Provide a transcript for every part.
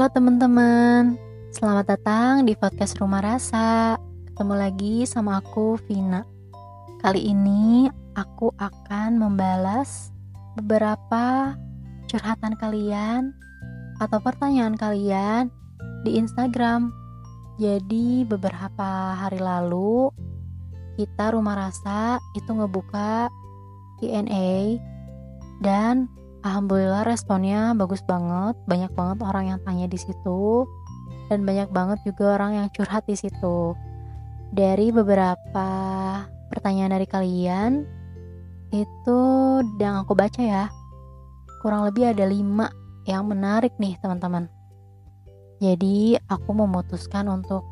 Halo teman-teman, selamat datang di podcast Rumah Rasa. Ketemu lagi sama aku, Vina. Kali ini aku akan membalas beberapa curhatan kalian atau pertanyaan kalian di Instagram. Jadi beberapa hari lalu kita Rumah Rasa itu ngebuka Q&A dan alhamdulillah responnya bagus banget. Banyak banget orang yang tanya di situ. Dan banyak banget juga orang yang curhat di situ. Dari beberapa pertanyaan dari kalian itu yang aku baca ya kurang lebih ada lima yang menarik nih teman-teman. Jadi aku memutuskan untuk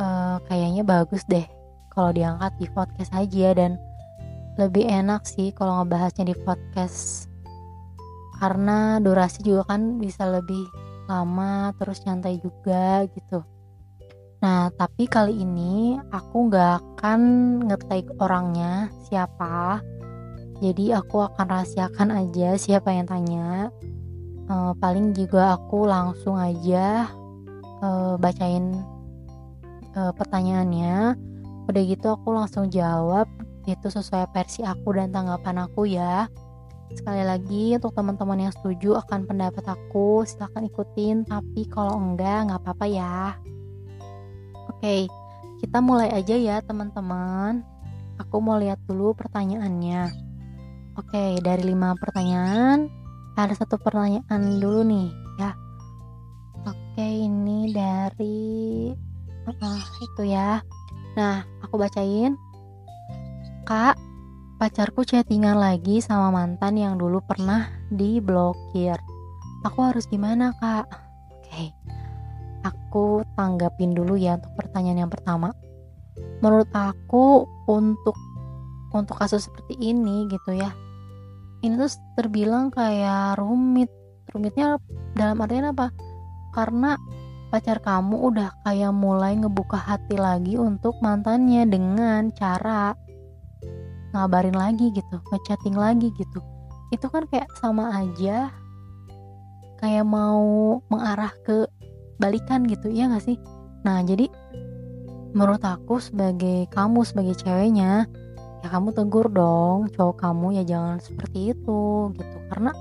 uh, kayaknya bagus deh kalau diangkat di podcast aja. Dan lebih enak sih kalau ngebahasnya di podcast karena durasi juga kan bisa lebih lama terus nyantai juga gitu. Nah tapi kali ini aku nggak akan ngetik orangnya siapa. Jadi aku akan rahasiakan aja siapa yang tanya. Uh, paling juga aku langsung aja uh, bacain uh, pertanyaannya. Udah gitu aku langsung jawab itu sesuai versi aku dan tanggapan aku ya sekali lagi untuk teman-teman yang setuju akan pendapat aku silahkan ikutin. Tapi kalau enggak nggak apa-apa ya. Oke kita mulai aja ya teman-teman. Aku mau lihat dulu pertanyaannya. Oke dari lima pertanyaan ada satu pertanyaan dulu nih ya. Oke ini dari uh, itu ya. Nah aku bacain. Kak, pacarku chattingan lagi sama mantan yang dulu pernah diblokir. Aku harus gimana, Kak? Oke. Aku tanggapin dulu ya untuk pertanyaan yang pertama. Menurut aku untuk untuk kasus seperti ini gitu ya. Ini tuh terbilang kayak rumit. Rumitnya dalam artian apa? Karena pacar kamu udah kayak mulai ngebuka hati lagi untuk mantannya dengan cara ngabarin lagi gitu ngechatting lagi gitu. Itu kan kayak sama aja kayak mau mengarah ke balikan gitu ya gak sih? Nah jadi menurut aku sebagai kamu sebagai ceweknya ya kamu tegur dong cowok kamu ya jangan seperti itu gitu. Karena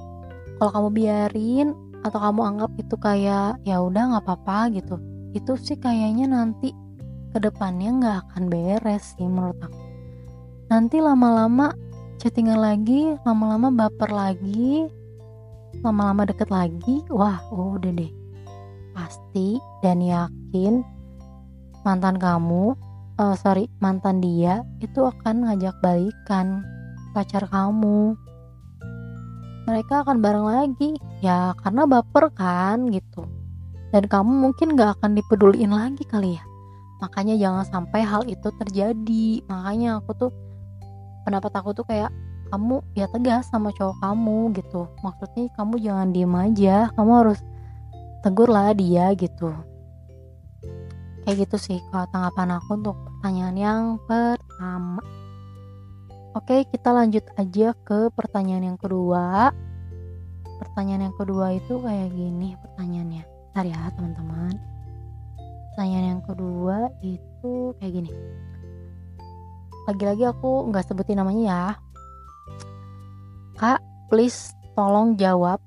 kalau kamu biarin atau kamu anggap itu kayak ya udah nggak apa-apa gitu itu sih kayaknya nanti ke depannya nggak akan beres sih menurut aku nanti lama-lama chattingan lagi lama-lama baper lagi lama-lama deket lagi wah udah deh. Pasti dan yakin mantan kamu uh, sorry mantan dia itu akan ngajak balikan pacar kamu. Mereka akan bareng lagi. Ya karena baper kan gitu. Dan kamu mungkin gak akan dipeduliin lagi kali ya. Makanya jangan sampai hal itu terjadi. Makanya aku tuh pendapat aku tuh kayak kamu ya tegas sama cowok kamu gitu. Maksudnya kamu jangan diem aja kamu harus tegur lah dia gitu. Kayak gitu sih kalau tanggapan aku untuk pertanyaan yang pertama. Oke kita lanjut aja ke pertanyaan yang kedua. Pertanyaan yang kedua itu kayak gini pertanyaannya. Ntar ya teman-teman. Pertanyaan yang kedua itu kayak gini lagi-lagi aku nggak sebutin namanya ya. Kak please tolong jawab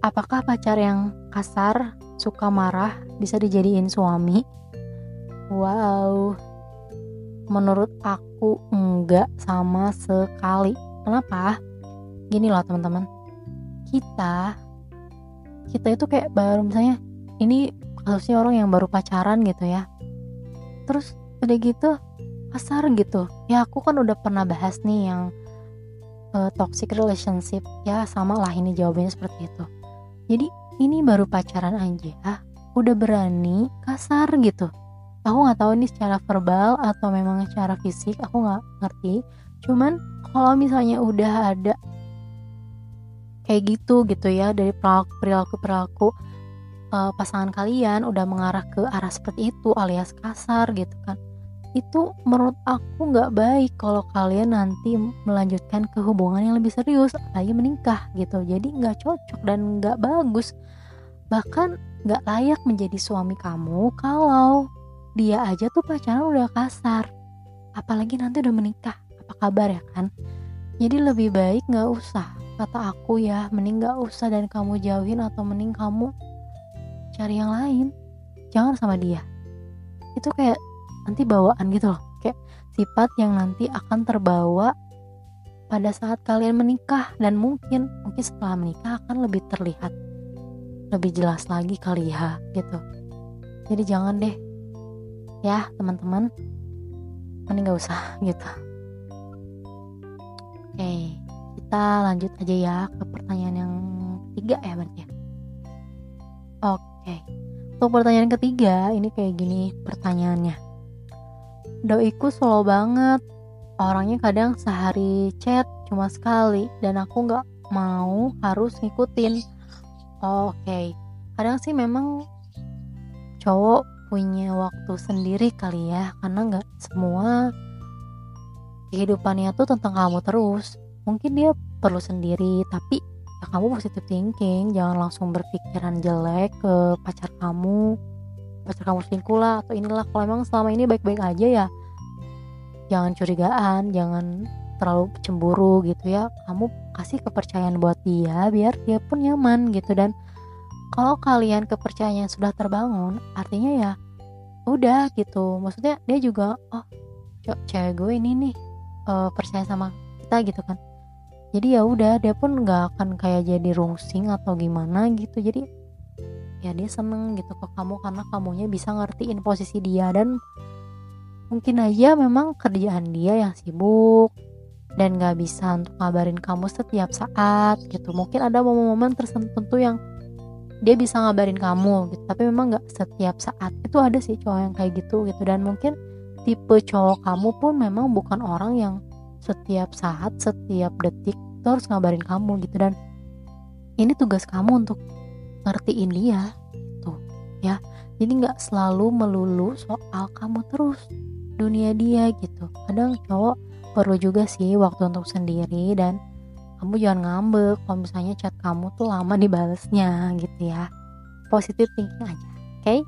apakah pacar yang kasar suka marah bisa dijadiin suami? Wow. Menurut aku enggak sama sekali. Kenapa? Gini loh teman-teman. Kita kita itu kayak baru misalnya ini kasusnya orang yang baru pacaran gitu ya. Terus udah gitu kasar gitu. Ya aku kan udah pernah bahas nih yang uh, toxic relationship. Ya sama lah ini jawabannya seperti itu. Jadi ini baru pacaran aja udah berani kasar gitu. Aku nggak tahu ini secara verbal atau memang secara fisik aku nggak ngerti. Cuman kalau misalnya udah ada kayak gitu gitu ya dari perilaku perilaku perilaku uh, pasangan kalian udah mengarah ke arah seperti itu alias kasar gitu kan itu menurut aku nggak baik kalau kalian nanti melanjutkan ke hubungan yang lebih serius apalagi menikah gitu. Jadi nggak cocok dan nggak bagus. Bahkan gak layak menjadi suami kamu kalau dia aja tuh pacaran udah kasar. Apalagi nanti udah menikah. Apa kabar ya kan? Jadi lebih baik gak usah. Kata aku ya mending gak usah dan kamu jauhin atau mending kamu cari yang lain. Jangan sama dia. Itu kayak nanti bawaan gitu loh. Kayak sifat yang nanti akan terbawa pada saat kalian menikah. Dan mungkin mungkin setelah menikah akan lebih terlihat. Lebih jelas lagi kali ya gitu. Jadi jangan deh. Ya teman-teman. Mending gak usah gitu. Oke kita lanjut aja ya ke pertanyaan yang ketiga ya berarti ya. Oke. Untuk pertanyaan ketiga ini kayak gini pertanyaannya doiku slow banget. Orangnya kadang sehari chat cuma sekali dan aku nggak mau harus ngikutin. Oke okay. kadang sih memang cowok punya waktu sendiri kali ya karena nggak semua kehidupannya tuh tentang kamu terus. Mungkin dia perlu sendiri tapi ya kamu positive thinking. Jangan langsung berpikiran jelek ke pacar kamu pacar kamu selingkuh lah atau inilah kalau emang selama ini baik-baik aja ya jangan curigaan jangan terlalu cemburu gitu ya. Kamu kasih kepercayaan buat dia biar dia pun nyaman gitu. Dan kalau kalian kepercayaan sudah terbangun artinya ya udah gitu. Maksudnya dia juga oh cewek gue ini nih uh, percaya sama kita gitu kan. Jadi ya udah dia pun nggak akan kayak jadi rungsing atau gimana gitu. Jadi ya dia seneng gitu ke kamu karena kamunya bisa ngertiin posisi dia dan mungkin aja memang kerjaan dia yang sibuk dan gak bisa untuk ngabarin kamu setiap saat gitu. Mungkin ada momen-momen tertentu yang dia bisa ngabarin kamu gitu tapi memang gak setiap saat. Itu ada sih cowok yang kayak gitu gitu dan mungkin tipe cowok kamu pun memang bukan orang yang setiap saat setiap detik itu harus ngabarin kamu gitu dan ini tugas kamu untuk ngertiin dia. Tuh ya. Jadi nggak selalu melulu soal kamu terus dunia dia gitu. Kadang cowok perlu juga sih waktu untuk sendiri dan kamu jangan ngambek kalau misalnya chat kamu tuh lama dibalesnya gitu ya. Positif thinking aja oke? Okay?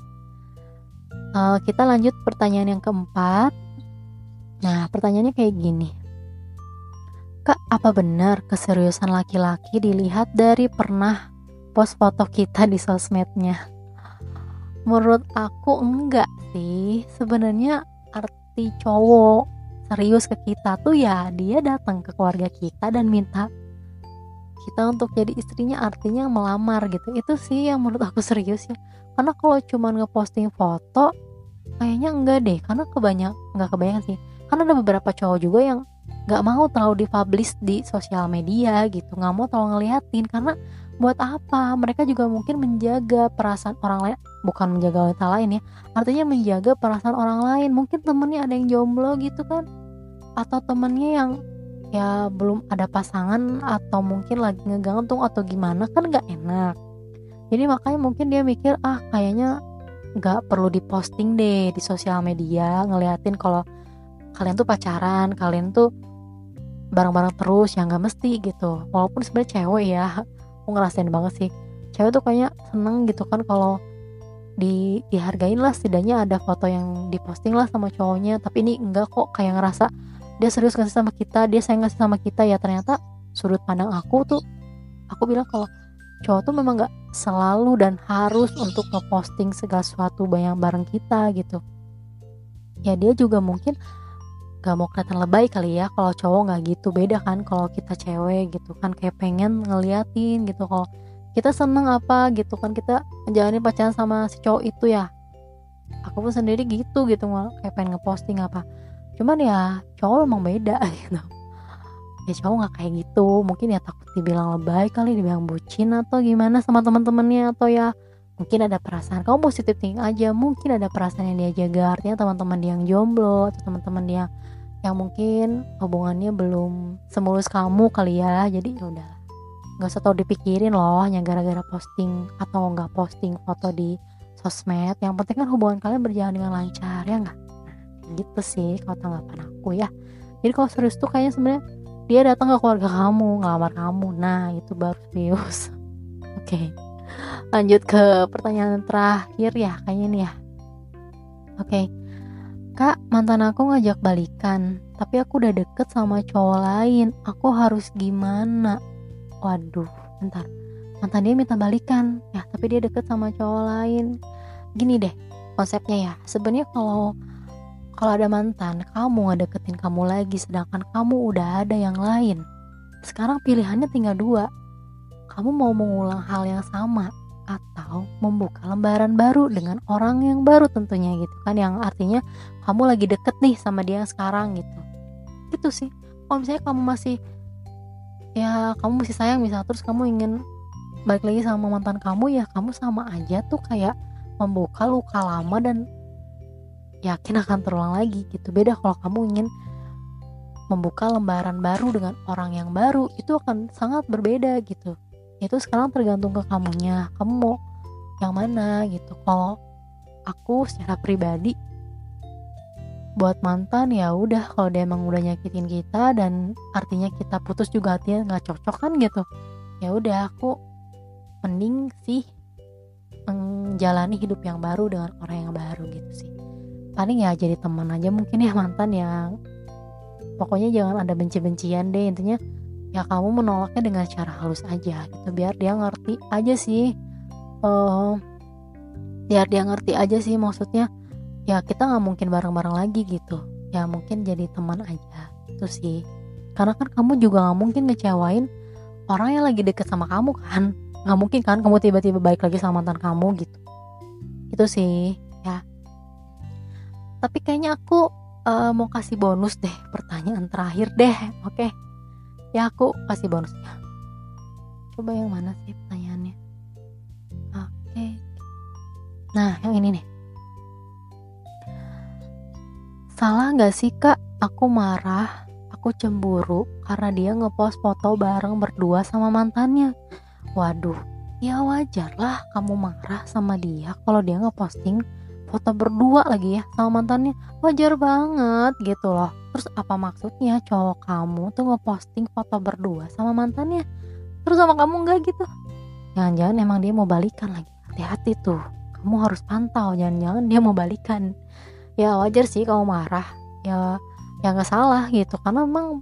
uh, kita lanjut pertanyaan yang keempat. Nah pertanyaannya kayak gini. Kak, apa benar keseriusan laki-laki dilihat dari pernah post foto kita di sosmednya? Menurut aku enggak sih. Sebenarnya arti cowok serius ke kita tuh ya dia datang ke keluarga kita dan minta kita untuk jadi istrinya artinya melamar gitu. Itu sih yang menurut aku serius ya. Karena kalau cuma ngeposting foto kayaknya enggak deh karena kebanyak enggak kebanyakan sih. Karena ada beberapa cowok juga yang nggak mau terlalu dipublish di sosial media gitu nggak mau terlalu ngeliatin karena buat apa? Mereka juga mungkin menjaga perasaan orang lain. Bukan menjaga wanita lain ya. Artinya menjaga perasaan orang lain. Mungkin temennya ada yang jomblo gitu kan? Atau temennya yang ya belum ada pasangan atau mungkin lagi ngegantung atau gimana kan nggak enak. Jadi makanya mungkin dia mikir ah kayaknya nggak perlu diposting deh di sosial media ngeliatin kalau kalian tuh pacaran kalian tuh bareng-bareng terus yang gak mesti gitu. Walaupun sebenarnya cewek ya aku ngerasain banget sih. Cewek tuh kayaknya seneng gitu kan kalau di dihargain lah setidaknya ada foto yang diposting lah sama cowoknya. Tapi ini enggak kok kayak ngerasa dia serius ngasih sama kita dia sayang ngasih sama kita? Ya ternyata sudut pandang aku tuh aku bilang kalau cowok tuh memang gak selalu dan harus untuk ngeposting segala sesuatu bayang bareng kita gitu. Ya dia juga mungkin gak mau kelihatan lebay kali ya kalau cowok nggak gitu. Beda kan kalau kita cewek gitu kan kayak pengen ngeliatin gitu kalau kita seneng apa gitu kan kita menjalani pacaran sama si cowok itu ya. Aku pun sendiri gitu gitu kayak pengen ngeposting apa. Cuman ya cowok memang beda gitu. Ya cowok nggak kayak gitu mungkin ya takut dibilang lebay kali dibilang bucin atau gimana sama teman-temannya atau ya mungkin ada perasaan kamu positif thinking aja mungkin ada perasaan yang dia jaga artinya teman-teman yang jomblo atau teman-teman dia yang mungkin hubungannya belum semulus kamu kali ya. Jadi ya udah nggak usah tau dipikirin loh hanya gara-gara posting atau nggak posting foto di sosmed. Yang penting kan hubungan kalian berjalan dengan lancar ya nggak? Gitu sih kalau tanggapan aku ya. Jadi kalau serius tuh kayaknya sebenarnya dia datang ke keluarga kamu ngelamar kamu. Nah itu baru serius. Oke okay. lanjut ke pertanyaan terakhir ya kayaknya nih ya. Oke okay. Kak mantan aku ngajak balikan tapi aku udah deket sama cowok lain. Aku harus gimana? Waduh bentar. Mantan dia minta balikan. Ya tapi dia deket sama cowok lain. Gini deh konsepnya ya. Sebenarnya kalau kalau ada mantan kamu ngedeketin kamu lagi sedangkan kamu udah ada yang lain. Sekarang pilihannya tinggal dua. Kamu mau mengulang hal yang sama membuka lembaran baru dengan orang yang baru tentunya gitu kan yang artinya kamu lagi deket nih sama dia yang sekarang gitu. Gitu sih. Kalau misalnya kamu masih ya kamu masih sayang misal terus kamu ingin balik lagi sama mantan kamu ya kamu sama aja tuh kayak membuka luka lama dan yakin akan terulang lagi gitu. Beda kalau kamu ingin membuka lembaran baru dengan orang yang baru itu akan sangat berbeda gitu. Itu sekarang tergantung ke kamunya. Kamu mau yang mana gitu. Kalau aku secara pribadi buat mantan ya udah kalau dia emang udah nyakitin kita dan artinya kita putus juga artinya nggak cocok kan gitu. Ya udah aku mending sih menjalani hidup yang baru dengan orang yang baru gitu sih. Paling ya jadi teman aja mungkin ya mantan yang pokoknya jangan ada benci-bencian deh intinya ya kamu menolaknya dengan cara halus aja gitu biar dia ngerti aja sih uh, biar dia ngerti aja sih maksudnya ya kita nggak mungkin bareng-bareng lagi gitu. Ya mungkin jadi teman aja itu sih. Karena kan kamu juga nggak mungkin ngecewain orang yang lagi deket sama kamu kan. Nggak mungkin kan kamu tiba-tiba baik lagi sama mantan kamu gitu. Itu sih ya. Tapi kayaknya aku uh, mau kasih bonus deh pertanyaan terakhir deh oke? Okay? ya aku kasih bonusnya. Coba yang mana sih nah yang ini nih. Salah gak sih kak? Aku marah aku cemburu karena dia ngepost foto bareng berdua sama mantannya. Waduh ya wajar lah kamu marah sama dia kalau dia ngeposting foto berdua lagi ya sama mantannya. Wajar banget gitu loh. Terus apa maksudnya cowok kamu tuh ngeposting foto berdua sama mantannya? Terus sama kamu enggak gitu? Jangan-jangan emang dia mau balikan lagi. Hati-hati tuh Kamu harus pantau Jangan-jangan dia mau balikan. Ya wajar sih kamu marah. Ya ya nggak salah gitu Karena emang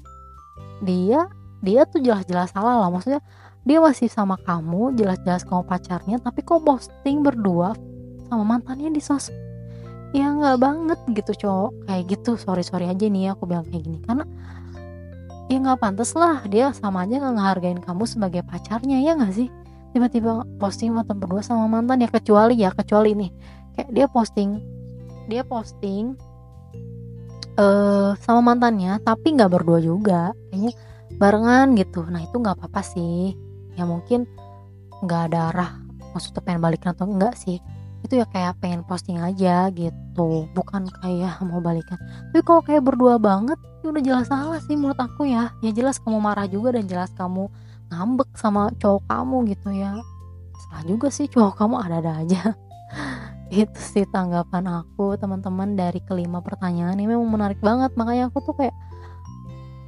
dia dia tuh jelas-jelas salah lah. Maksudnya dia masih sama kamu Jelas-jelas kamu pacarnya Tapi kok posting berdua sama mantannya di sosmed? Ya nggak banget gitu cowok. Kayak gitu sorry sorry aja nih aku bilang kayak gini. Karena ya nggak pantas lah dia sama aja nggak ngehargain kamu sebagai pacarnya ya nggak sih tiba-tiba posting foto berdua sama mantan ya kecuali ya kecuali nih. Kayak dia posting dia posting uh, sama mantannya tapi nggak berdua juga. Kayaknya barengan gitu. Nah itu nggak apa-apa sih. Ya mungkin nggak ada arah maksudnya pengen balikan atau enggak sih. Itu ya kayak pengen posting aja gitu. Bukan kayak mau balikan. Tapi kalau kayak berdua banget ya udah jelas salah sih menurut aku ya. Ya jelas kamu marah juga dan jelas kamu ngambek sama cowok kamu gitu ya. Salah juga sih cowok kamu ada-ada aja. Itu sih tanggapan aku teman-teman dari kelima pertanyaan ini memang menarik banget. Makanya aku tuh kayak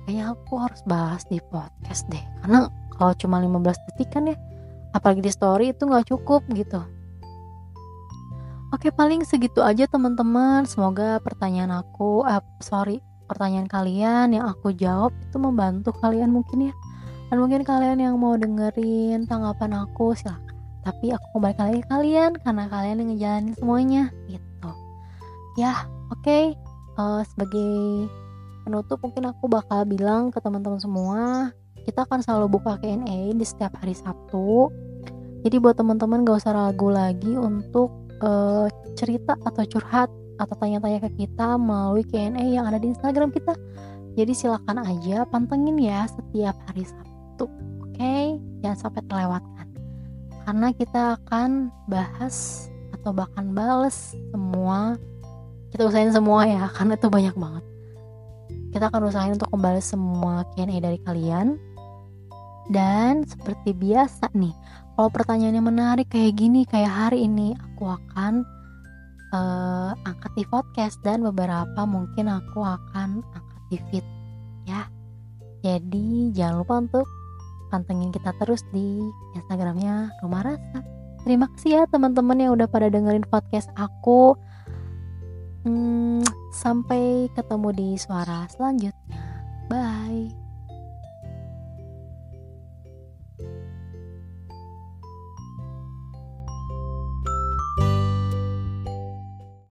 kayak aku harus bahas di podcast deh. Karena kalau cuma 15 detik kan ya apalagi di story itu nggak cukup gitu. Oke paling segitu aja teman-teman. Semoga pertanyaan aku eh, Sorry pertanyaan kalian yang aku jawab itu membantu kalian mungkin ya Dan mungkin kalian yang mau dengerin tanggapan aku silahkan Tapi aku kembali lagi ke kalian Karena kalian yang ngejalanin semuanya Gitu Ya oke okay. uh, eh, Sebagai penutup mungkin aku bakal bilang ke teman-teman semua Kita akan selalu buka Q&A di setiap hari Sabtu jadi buat teman-teman gak usah ragu lagi untuk uh, cerita atau curhat atau tanya-tanya ke kita melalui Q&A yang ada di Instagram kita. Jadi silakan aja pantengin ya setiap hari Sabtu. Oke, okay? jangan sampai terlewatkan. Karena kita akan bahas atau bahkan bales semua kita usahain semua ya karena itu banyak banget. Kita akan usahain untuk kembali semua Q&A dari kalian. Dan seperti biasa nih, kalau pertanyaannya menarik kayak gini kayak hari ini aku akan uh, angkat di podcast dan beberapa mungkin aku akan angkat di feed ya jadi jangan lupa untuk pantengin kita terus di instagramnya rumah rasa. Terima kasih ya teman-teman yang udah pada dengerin podcast aku. Hmm, sampai ketemu di suara selanjutnya. Bye